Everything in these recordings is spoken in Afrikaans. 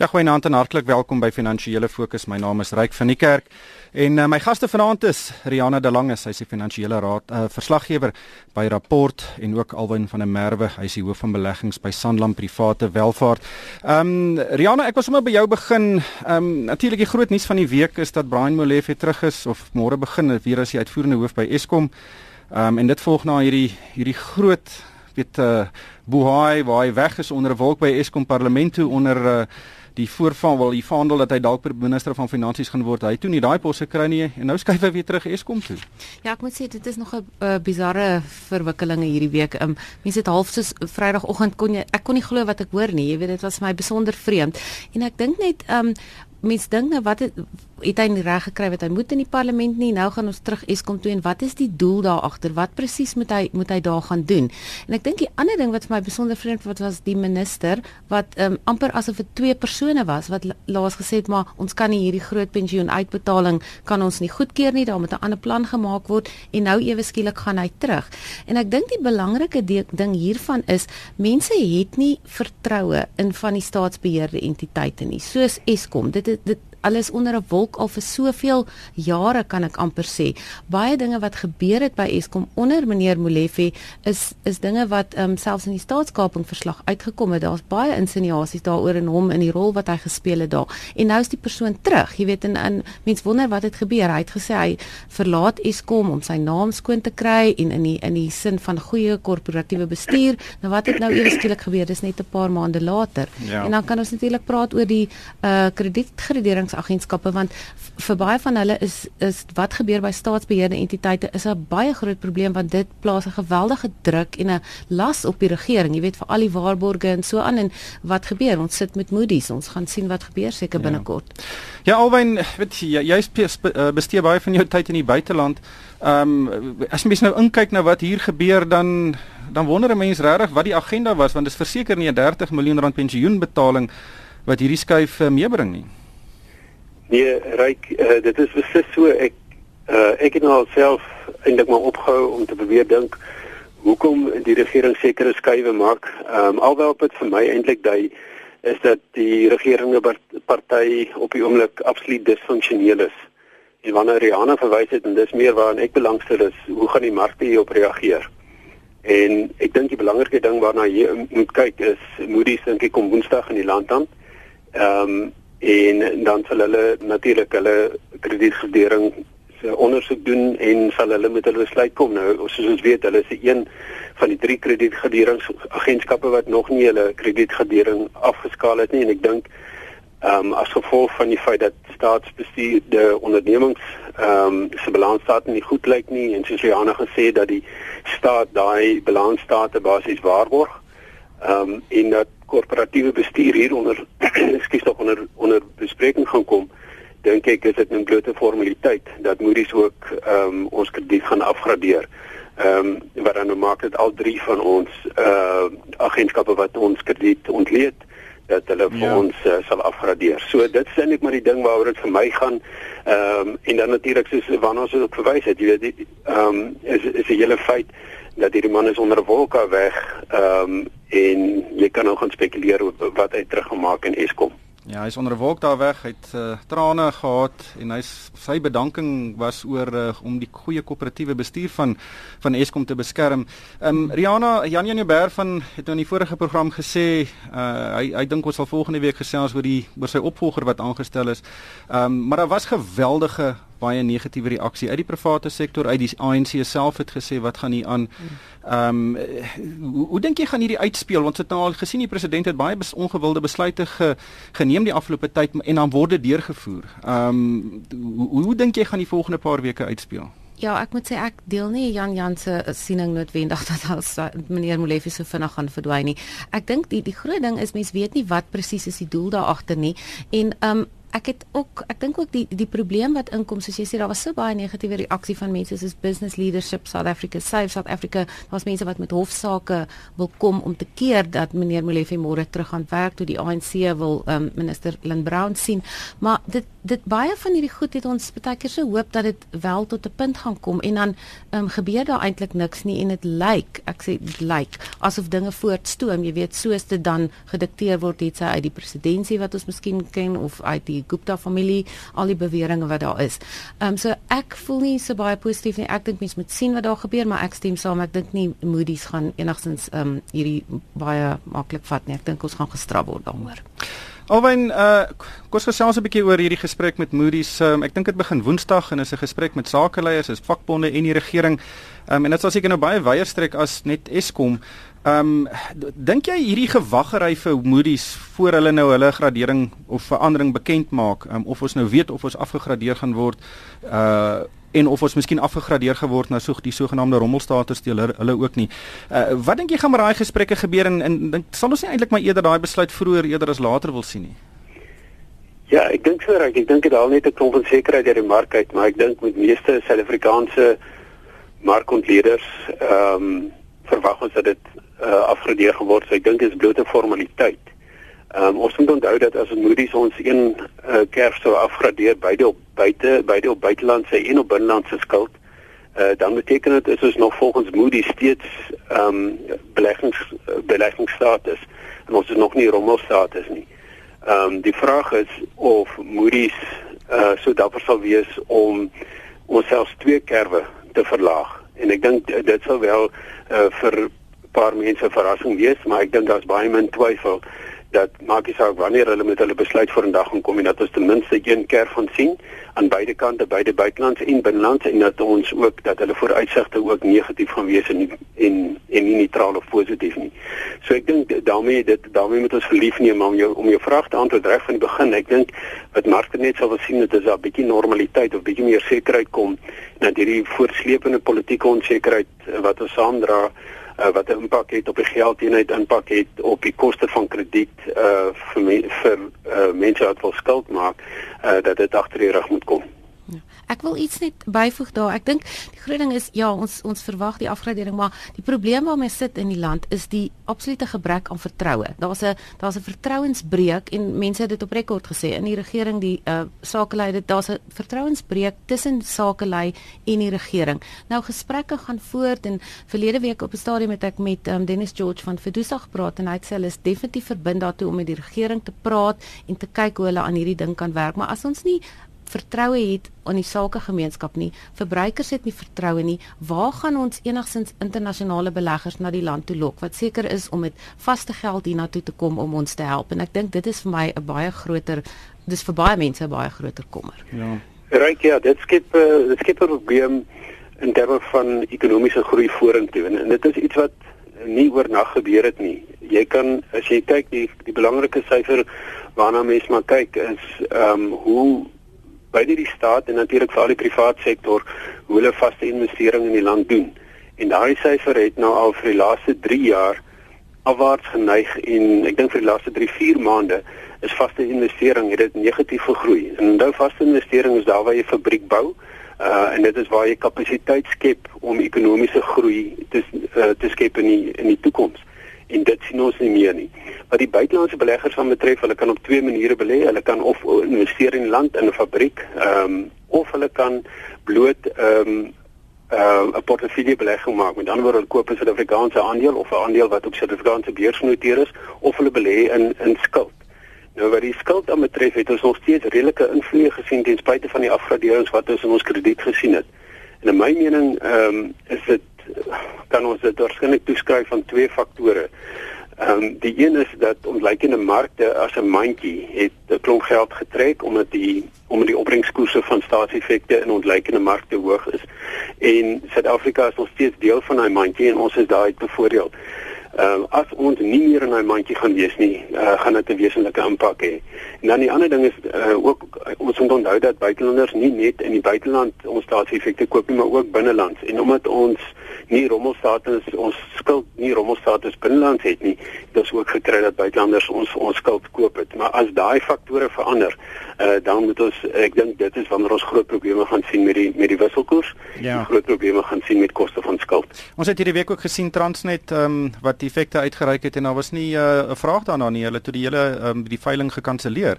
Ja, goeienaand en hartlik welkom by Finansiële Fokus. My naam is Ryk van die Kerk en uh, my gaste vanaand is Riana de Lange, sy is die finansiële raad uh, verslaggewer by Rapport en ook Alwyn van der Merwe, hy is die hoof van beleggings by Sanlam Private Welvaart. Ehm um, Riana, ek wil sommer by jou begin. Ehm um, natuurlik die groot nuus van die week is dat Brian Molefe terug is of môre begin weer as die uitvoerende hoof by Eskom. Ehm um, en dit volg na hierdie hierdie groot weet uh, bohaai waar hy weg is onder 'n wolk by Eskom parlement toe onder uh, die voorval wel die verhandel dat hy dalk minister van finansies gaan word. Hy toe nie daai posse kry nie en nou skuif hy weer terug Eskom toe. Ja, ek moet sê dit is nog 'n uh, bizarre verwikkelinge hierdie week. Um, mense het half soos Vrydagoggend kon jy ek kon nie glo wat ek hoor nie. Jy weet dit was my besonder vreemd. En ek dink net um mense dink nou wat het, het hy nie reg gekry wat hy moet in die parlement nie. Nou gaan ons terug Eskom toe en wat is die doel daar agter? Wat presies moet hy moet hy daar gaan doen? En ek dink die ander ding wat vir my besonder vreemd wat was die minister wat um, amper asof dit twee persone was wat laas gesê het maar ons kan nie hierdie groot pensioen uitbetaling kan ons nie goedkeur nie. Daar moet 'n ander plan gemaak word en nou ewe skielik gaan hy terug. En ek dink die belangrike ding hiervan is mense het nie vertroue in van die staatsbeheerde entiteite nie soos Eskom. Dit dit alles onder 'n wolk al vir soveel jare kan ek amper sê. Baie dinge wat gebeur het by Eskom onder meneer Molefe is is dinge wat um, selfs in die staatskaping verslag uitgekom het. Daar's baie insinuasies daaroor in hom in die rol wat hy gespeel het daar. En nou is die persoon terug. Jy weet en, en mense wonder wat het gebeur. Hy het gesê hy verlaat Eskom om sy naam skoon te kry en in die in die sin van goeie korporatiewe bestuur. Nou wat het nou eers skielik gebeur? Dis net 'n paar maande later. Ja. En dan kan ons natuurlik praat oor die uh kredietgradering ontwikkelingsagentskappe want vir baie van hulle is is wat gebeur by staatsbeheerde entiteite is 'n baie groot probleem want dit plaas 'n geweldige druk en 'n las op die regering. Jy weet vir al die waarborge en so aan en wat gebeur? Ons sit met Moody's. Ons gaan sien wat gebeur seker binnekort. Ja. ja Alwyn weet jy jy eh, bestee baie van jou tyd in die buiteland. Ehm um, as mens nou inkyk na wat hier gebeur dan dan wonder 'n mens regtig wat die agenda was want dit is verseker nie 'n 30 miljoen rand pensioenbetaling wat hierdie skuif uh, meebring nie Nee, ryk, uh, dit is beslis so ek uh, ek het nou self eintlik maar opgehou om te probeer dink hoekom die regering sekere skuwe maak. Ehm um, alhoewel dit vir my eintlik dui is dat die regerende party op die oomblik absoluut disfunksioneel is. En wanneer Rihanna verwys het en dis meer waaraan ek belangstel is, hoe gaan die markte hierop reageer? En ek dink die belangrike ding waarna jy moet kyk is Moody's dink ek kom Woensdag in die land aan. Ehm um, en dan sal hulle natuurlik hulle kredietgradering se ondersoek doen en sal hulle met hulle besluit kom. Nou soos ons weet hulle is een van die drie kredietgraderingsagentskappe wat nog nie hulle kredietgradering afgeskaal het nie. En ek dink ehm um, as gevolg van die feit dat staatsbestuurde ondernemings ehm um, se balansstate nie goed lyk nie en soos Johanna gesê dat die staat daai balansstate basies waarborg ehm um, en dat korporatiewe bestuur hier onder ekskuus tog onder onder bespreking gaan kom dink ek is dit 'n groot formaliteit dat Moody's ook ehm um, ons krediet gaan afgradeer. Ehm um, wat dan nou maak dit al drie van ons uh agentskappe wat ons krediet ontleed dat hulle vir ja. ons uh, sal afgradeer. So dit is eintlik maar die ding waaroor dit vir my gaan. Ehm um, en dan natuurlik soos wanneer ons ook verwys het, jy weet ehm um, is is 'n hele feit dat hierdie man is onder 'n wolk weg ehm um, en jy kan nou gaan spekuleer wat hy teruggemaak in Eskom. Ja, hy's onder 'n wolk daar weg. Hy het uh, trane gehad en hy sy bedanking was oor uh, om die goeie koöperatiewe bestuur van van Eskom te beskerm. Ehm um, Riana Jan Jan Jubber van het nou in die vorige program gesê uh, hy hy dink ons sal volgende week gesels oor die oor sy opvolger wat aangestel is. Ehm um, maar daar was geweldige baie negatiewe reaksie uit die private sektor uit die ANC self het gesê wat gaan hier aan? Ehm um, hoe, hoe dink jy gaan hierdie uitspeel? Want dit nou al gesien die president het baie bes, ongewilde besluite ge, geneem die afgelope tyd en dan word dit deurgevoer. Ehm um, hoe, hoe dink jy gaan die volgende paar weke uitspeel? Ja, ek moet sê ek deel nie Jan Jan se siening noodwendig dat as meneer Molefe so vinnig gaan verdwyn nie. Ek dink die die groot ding is mense weet nie wat presies is die doel daar agter nie. En ehm um, ek het ook ek dink ook die die probleem wat inkom soos jy sê daar was so baie negatiewe reaksie van mense soos Business Leadership South Africa, Save South Africa. Daar's mense wat met hofsaake wil kom om te keer dat meneer Molefe môre terug gaan werk toe die ANC wil um, minister Lynn Brown sien. Maar dit dit baie van hierdie goed het ons baie keer so hoop dat dit wel tot 'n punt gaan kom en dan um, gebeur daar eintlik niks nie en dit lyk ek sê dit lyk asof dinge voortstoom jy weet soos dit dan gedikteer word het sy uit die presidentskap wat ons miskien ken of uit die Gupta familie al die beweringe wat daar is. Ehm um, so ek voel nie so baie positief nie ek dink mense moet sien wat daar gebeur maar ek stem saam ek dink nie Moody's gaan enigstens ehm um, hierdie baie maklik vat nie ek dink ons gaan gestraf word daaroor. Alwen uh kom ons gesels 'n bietjie oor hierdie gesprek met Moody's. Um, ek dink dit begin Woensdag en is 'n gesprek met sakeleiers, is vakbonde en die regering. Um, en dit sal seker nou baie wyeer strek as net Eskom. Ehm um, dink jy hierdie gewaggery vir Moody's voor hulle nou hulle gradering of verandering bekend maak, um, of ons nou weet of ons afgegradeer gaan word uh en of ons miskien afgegradeer geword na so die sogenaamde rommelstatus deel hulle, hulle ook nie. Uh wat dink jy gaan met daai gesprekke gebeur en en dink sal ons nie eintlik maar eerder daai besluit vroeër eerder as later wil sien nie? Ja, ek dink so reg. Ek dink dit al net 'n klomp onsekerheid deur die mark uit, maar ek dink met meeste Suid-Afrikaanse markontleerders ehm um, verwag ons dat dit uh, afgradeer geword. So ek dink dit is blote formaliteit. Ehm um, ons moet onthou dat as Moody's ons een uh, kerf sou afgradeer beide op buite beide op buitelandse en op binnelandse skuld, uh, dan beteken dit is ons nog volgens Moody's steeds ehm um, beleggings beleggingsstatus en ons is nog nie rommelstatus nie. Ehm um, die vraag is of Moody's uh, so dapper sal wees om onsself twee kerwe te verlaag en ek dink dit sou wel uh, vir 'n paar mense verrassing wees maar ek dink daar's baie min twyfel dat maak nie saak wanneer hulle met hulle besluit vir 'n dag gaan kom en dat ons ten minste een keer van sien aan beide kante beide buitelands en binnelands en dat ons ook dat hulle vooruitsigte ook negatief gaan wees en en en nie neutraal of positief nie. So ek dink daarmee dit daarmee moet ons verlief neem om jou om jou vraag te antwoord reg van die begin. Ek dink wat markte net sal wil sien dit is 'n bietjie normaliteit of bietjie meer sekerheid kom dat hierdie voortsleepende politieke onsekerheid wat ons saamdra uh, wat 'n impak het op die geldeenheid, impak het op die koste van krediet uh vir me, vir uh, mense wat wil skuld maak, uh dat dit agter die rug moet kom. Ek wil iets net byvoeg daar. Ek dink die groot ding is ja, ons ons verwag die afgradering, maar die probleem waarmee sit in die land is die absolute gebrek aan vertroue. Daar's 'n daar's 'n vertrouensbreuk en mense het dit op rekord gesê in die regering, die uh sakelei, dit daar's 'n vertrouensbreuk tussen sakelei en die regering. Nou gesprekke gaan voort en verlede week op 'n stadium het ek met um, Dennis George van Fidusa gepraat en hy het sê hulle is definitief verbind daartoe om met die regering te praat en te kyk hoe hulle aan hierdie ding kan werk. Maar as ons nie vertroue het aan die sakegemeenskap nie, verbruikers het nie vertroue nie, waar gaan ons enigsins internasionale beleggers na die land toe lok wat seker is om met vaste geld hiernatoe te kom om ons te help en ek dink dit is vir my 'n baie groter dis vir baie mense 'n baie groter kommer. Ja. Ryk ja, dit skep uh, dit skep 'n probleem in terme van ekonomiese groei vorentoe en, en dit is iets wat nie oornag gebeur het nie. Jy kan as jy kyk die die belangrike syfer waarna mense maar kyk is ehm um, hoe beide die staat en natuurlik vir al die private sektor hoe hulle vaste investering in die land doen. En daai syfer het nou al vir die laaste 3 jaar afwaarts geneig en ek dink vir die laaste 3-4 maande is vaste investering het dit negatief gegroei. En nou vaste investering is daar waar jy fabriek bou uh en dit is waar jy kapasiteit skep om ekonomiese groei te uh, te skep in die, in die toekoms en dit sien ons nie meer nie. Wat die buitelandse beleggers van betref, hulle kan op twee maniere belê. Hulle kan of investeer in land in 'n fabriek, ehm um, of hulle kan bloot ehm um, uh, 'n portefeulje belegging maak. Met ander woorde, koop 'n Suid-Afrikaanse aandeel of 'n aandeel wat op Suid-Afrikaanse beurs genoteer is of hulle belê in in skuld. Nou wat die skuld aan betref, het ons nog steeds redelike invloed gesien ten spyte van die afgraderings wat ons in ons krediet gesien het. En in my mening ehm um, is dit kan ons dit waarskynlik toeskryf aan twee faktore. Ehm um, die een is dat ontlikeende markte as 'n mandjie het 'n klomp geld getrek omdat die omdat die opbrengskoerse van staatseffekte in ontlikeende markte hoog is. En Suid-Afrika is nog steeds deel van daai mandjie en ons is daai bevoordeel. Ehm uh, as ons nie meer in daai mandjie gaan wees nie, uh, gaan dit 'n wesenlike impak hê. En dan die ander ding is uh, ook ons moet onthou dat buitelanders nie net in die buiteland ons staatseffekte koop nie, maar ook binnelands. En omdat ons nie rommelstatus ons skuld nie rommelstatus binnelands het nie dit is ook gekry dat buitelanders ons ons skuld koop het maar as daai faktore verander uh, dan moet ons ek dink dit is wanneer ons groot probleme gaan sien met die met die wisselkoers ja. groot probleme gaan sien met koste van skuld ons het hierdie week ook gesien Transnet um, wat effekte uitgereik het en daar was nie eh, 'n uh, vraag daarna nie hulle toe die hele um, die veiling gekanselleer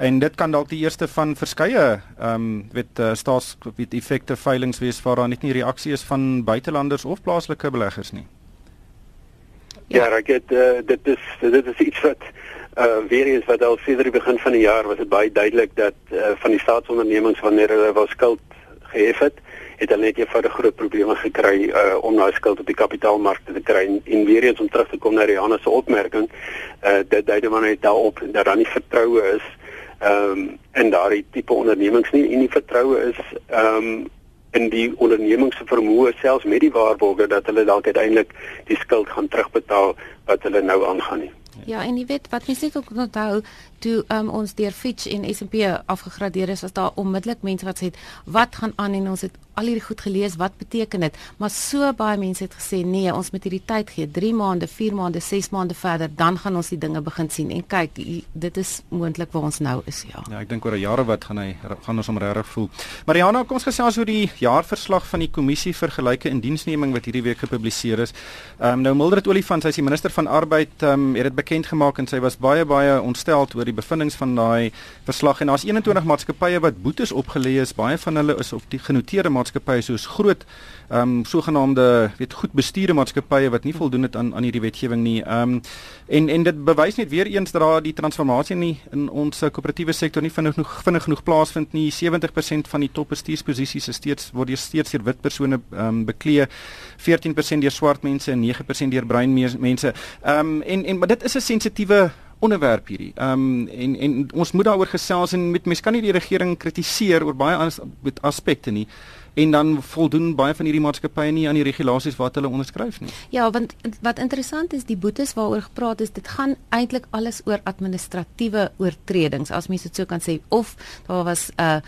En dit kan dalk die eerste van verskeie ehm um, weet uh, staats weet effekte veilings wees waar daar net nie reaksie is van buitelanders of plaaslike beleggers nie. Ja, ja ek het uh, dit is dit is iets wat uh weer eens wat al sedert die begin van die jaar was dit baie duidelik dat uh, van die staatsondernemings wanneer hulle wou skuld gehef het, het hulle net eenvoudig groot probleme gekry uh om daai skuld op die kapitaalmarkte te kry en, en weer eens om terug te kom na Rihanna se opmerking, uh dit dui dan net daarop dat daar nie vertroue is ehm um, en daardie tipe ondernemings nie en die vertroue is ehm um, in die ondernemings se vermoë selfs met die waarborge dat hulle dalk uiteindelik die skuld gaan terugbetaal wat hulle nou aangaan nie. Ja, en jy weet wat mense net ook onthou, toe um, ons deur Fitch en S&P afgegradeer is, was daar onmiddellik mense wat sê wat gaan aan en ons het al hierdie goed gelees, wat beteken dit? Maar so baie mense het gesê nee, ons moet hierdie tyd gee, 3 maande, 4 maande, 6 maande verder, dan gaan ons die dinge begin sien. En kyk, dit is moontlik waar ons nou is, ja. Ja, ek dink oor 'n jare wat gaan hy gaan ons om regtig voel. Mariana, kom ons gesels oor die jaarverslag van die kommissie vir gelyke indiensneming wat hierdie week gepubliseer is. Ehm um, nou Mildred Olifant, sy is die minister van arbeid, ehm um, het dit bekend gemaak en sy was baie baie ontstel oor die bevindinge van daai verslag en daar's 21 maatskappye wat boetes opgelê is. Baie van hulle is op die genoteerde maatskappye soos groot ehm um, sogenaamde weet goed bestuurde maatskappye wat nie voldoen het aan aan hierdie wetgewing nie. Ehm um, en en dit bewys net weer eens dat daar die transformasie in die, in ons koöperatiewe sektor nie vinnig genoeg vinnig genoeg plaasvind nie. 70% van die topbestuursposisies is steeds word steeds deur wit persone ehm um, beklee. 14% deur swart mense en 9% deur bruin mense. Ehm um, en en maar dit is 'n sensitiewe onderwerp hierdie. Ehm um, en en ons moet daaroor gesels en met mense kan nie die regering kritiseer oor baie as, aspekte nie en dan voldoen baie van hierdie maatskappye nie aan die regulasies wat hulle onderskryf nie. Ja, want wat interessant is, die boetes waaroor gepraat is, dit gaan eintlik alles oor administratiewe oortredings, as mens dit so kan sê, of daar was 'n uh,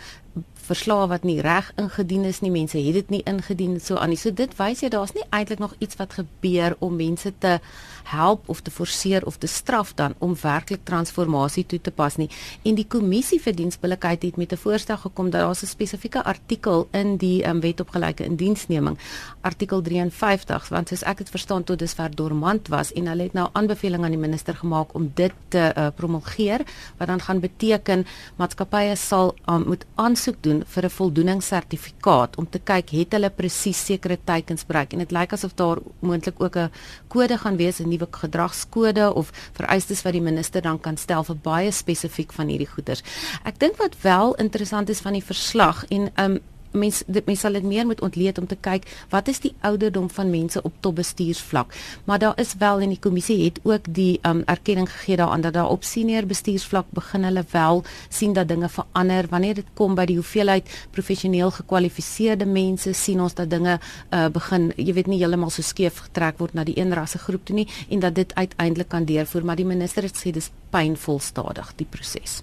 verslae wat nie reg ingedien is nie, mense het dit nie ingedien so aan nie. So dit wys jy daar's nie eintlik nog iets wat gebeur om mense te help of te forceer of te straf dan om werklik transformasie toe te pas nie. En die kommissie vir diensbillikheid het met 'n voorstel gekom dat daar 'n spesifieke artikel in die um, wet op gelyke indiensneming, artikel 53, want soos ek dit verstaan tot dusver dormant was en hulle het nou aanbeveling aan die minister gemaak om dit te uh, promulgeer wat dan gaan beteken maatskappye sal um, moet aansoek doen vir 'n voldoeningssertifikaat om te kyk het hulle presies sekere teikens bereik en dit lyk asof daar moontlik ook 'n kode gaan wees 'n nuwe gedragskode of vereistes wat die minister dan kan stel vir baie spesifiek van hierdie goeders. Ek dink wat wel interessant is van die verslag en um mens dit mens sal dit meer moet ontleed om te kyk wat is die ouderdom van mense op topbestuursvlak. Maar daar is wel en die kommissie het ook die um erkenning gegee daaraan dat daar op senior bestuursvlak begin hulle wel sien dat dinge verander wanneer dit kom by die hoeveelheid professioneel gekwalifiseerde mense sien ons dat dinge uh begin jy weet nie heeltemal so skeef getrek word na die een rasse groep toe nie en dat dit uiteindelik kan deurvoer maar die minister het gesê dis pynvol stadig die proses.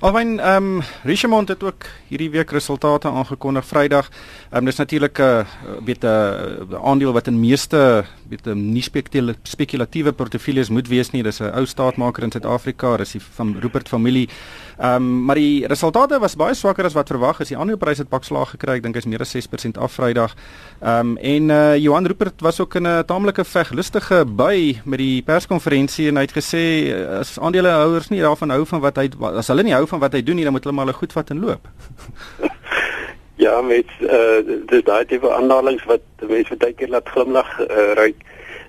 Alwen ehm um, Richmond het ook hierdie week resultate aangekondig Vrydag. Ehm um, dis natuurlik 'n uh, weet 'n uh, aandeel wat in meeste weet 'n um, nie spekulatiewe portefeuilles moet wees nie. Dis 'n ou staatmaker in Suid-Afrika, dis van Rupert familie. Ehm um, maar die resultate was baie swakker as wat verwag is. Die aandelepryse het pak slag gekry. Ek dink hy's meer as 6% af Vrydag. Ehm um, en uh, Johan Rupert was ook in 'n taamlike veglustige by met die perskonferensie en hy het gesê as aandelehouers nie daarvan hou van wat hy as hulle nie hou van wat hy doen nie, dan moet hulle maar hulle goed vat en loop. ja, met uh dis daai tipe aanhalings wat mense baie keer laat glimlag uh, ry.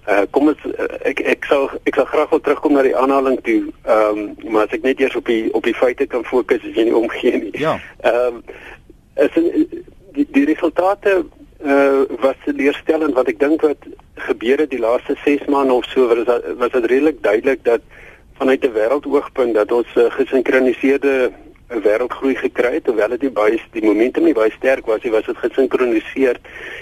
Uh kom ons uh, ek ek sou ek sou graag wil terugkom na die aanhaling toe. Ehm um, maar as ek net eers op die op die feite kan fokus as jy nie omgee nie. Ja. Ehm um, is die, die resultate uh was leerstellend wat ek dink wat gebeur het die laaste 6 maande of so was was dit redelik duidelik dat vanuit 'n wêreldoogpunt dat ons 'n uh, gesinkroniseerde wêreldgroei gekry het hoewel dit nie baie die momentum nie baie sterk was nie was dit gesinkroniseer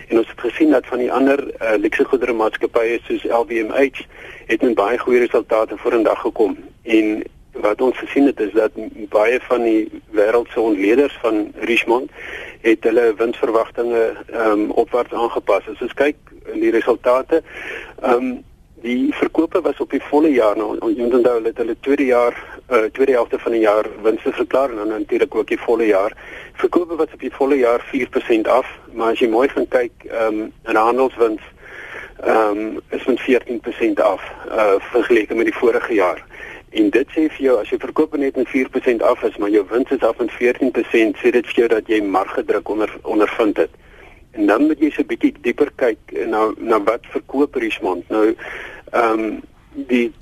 en ons het gesien dat van die ander uh, luxe goedere maatskappye soos LVMH het met baie goeie resultate vorendag gekom en wat ons gesien het is dat baie van die wêreld se ontleeders van Richmond het hulle winsverwagtinge ehm um, opwaarts aangepas. As ons kyk in die resultate. Ehm um, die verkope was op die volle jaar nou moet onthou dat hulle tweede jaar uh, tweede helfte van die jaar winste verklaar en dan natuurlik ook die volle jaar. Verkope was op die volle jaar 4% af, maar as jy mooi gaan kyk ehm um, in handelswins ehm um, is met 14% af uh vergeleke met die vorige jaar. En dit sê vir jou as jy verkoop net met 4% af is, maar jou wins is af met 14%, sê dit vir jou dat jy margedruk onder ondervind het. En dan moet jy so 'n bietjie dieper kyk na na wat verkoop Richmond. Nou ehm um, die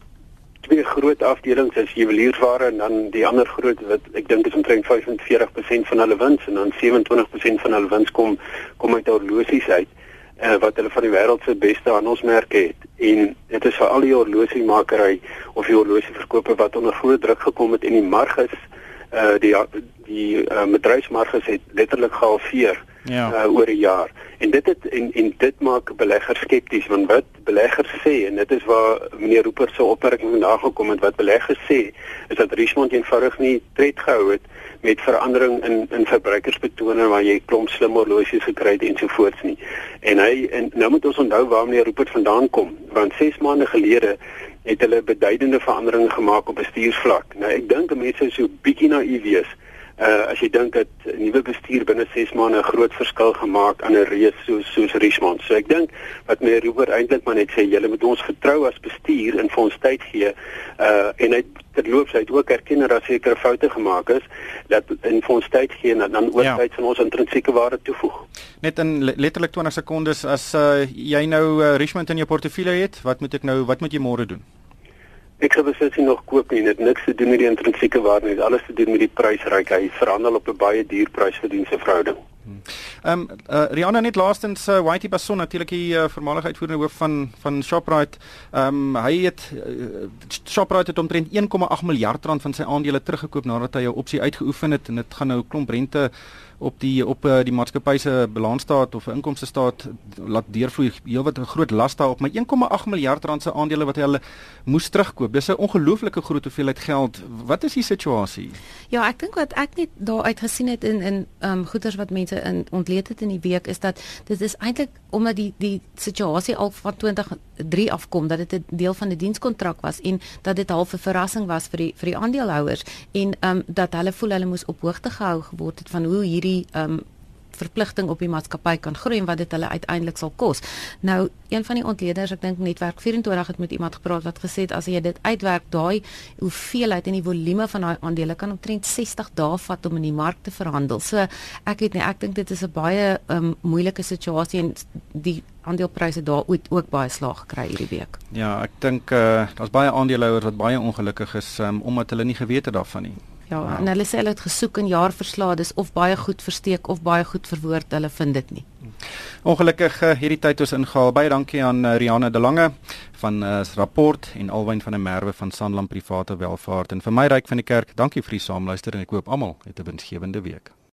twee groot afdelings is juweliersware en dan die ander groot wat ek dink is omtrent 45% van hulle wins en dan 27% van hulle wins kom kom uit horlosies uit uh, wat hulle van die wêreld se beste handelsmerke het. En dit is vir al die horlosiemakery of die horlosieverkope wat onder groot druk gekom het en die marges uh, die die uh, bedryfsmarges het letterlik gehalveer ja. uh, oor 'n jaar en dit het en en dit maak beleggers skepties want wat beleggers sê en dit is waar meneer Rooper se opmerking vandag gekom het wat beleggers sê is dat Richmond eenvoudig nie tred gehou het met verandering in in verbruikersbetone waar jy klomp slim horlosies gekry het ensovoorts nie. En hy en nou moet ons onthou waar meneer Rupert vandaan kom, want 6 maande gelede het hulle beduidende veranderinge gemaak op bestuursvlak. Nou ek dink mense is so bietjie naïef wees uh as jy dink dat nuwe bestuur binne 6 maande 'n groot verskil gemaak aan 'n reus soos soos Richmond. So ek dink wat meneer Robert eintlik maar net sê, julle moet ons vertrou as bestuur en vir ons tyd gee. Uh en hy terloops hy het ook erken dat sekere foute gemaak is dat en vir ons tyd gee en dan ook ja. tyd van ons intrinsieke waarde toevoeg. Net in letterlik 20 sekondes as uh jy nou uh, Richmond in jou portefeulje het, wat moet ek nou wat moet jy môre doen? Ek sou beslis nog koop nie. Dit niks te doen met die intrinsieke waarde nie. Alles te doen met die prysryk. Hy verhandel op 'n baie duur prys-verdienste verhouding. Ehm um, uh, Rihanna net laastens uh, Whitey Basson natuurlik die uh, voormalige uitvoerende hoof van van Shoprite. Ehm um, hy het uh, Shoprite het omtrent 1,8 miljard rand van sy aandele teruggekoop nadat hy 'n opsie uitgeoefen het en dit gaan nou klomp rente op die op uh, die maatskappy se balansstaat of inkomste staat laat deurvloei heelwat 'n groot las daarop maar 1,8 miljard rand se aandele wat hulle moes terugkoop. Dis 'n ongelooflike groot hoeveelheid geld. Wat is die situasie? Ja, ek dink wat ek net daar uit gesien het in in ehm um, goeders wat mense in ontleed het in die week is dat dit is eintlik omdat die die situasie al van 2003 afkom dat dit 'n deel van die dienskontrak was en dat dit half 'n verrassing was vir die vir die aandeelhouers en ehm um, dat hulle voel hulle moes op hoogte gehou geword het van hoe hierdie die um verpligting op die maatskappy kan groei en wat dit hulle uiteindelik sal kos. Nou, een van die ontleeders, ek dink Netwerk 24 het met iemand gepraat wat gesê het as jy dit uitwerk, daai hoeveelheid en die volume van daai aandele kan omtrent 60 dae vat om in die mark te verhandel. So, ek weet nie, ek dink dit is 'n baie um moeilike situasie en die aandelepryse daar ooit ook baie slag gekry hierdie week. Ja, ek dink uh daar's baie aandeelhouers wat baie ongelukkig is um, omdat hulle nie geweet het daarvan nie. Ja, wow. en hulle sê hulle het gesoek in jaarverslae, dis of baie goed versteek of baie goed verwoord, hulle vind dit nie. Ongelukkig uh, hierdie tyd ons ingehaal. Baie dankie aan uh, Riane de Lange van uh, rapport en Alwyn van der Merwe van Sanlam Private Welvaart en vir my ryk van die kerk. Dankie vir die saamluister en ek hoop almal het 'n winsgewende week.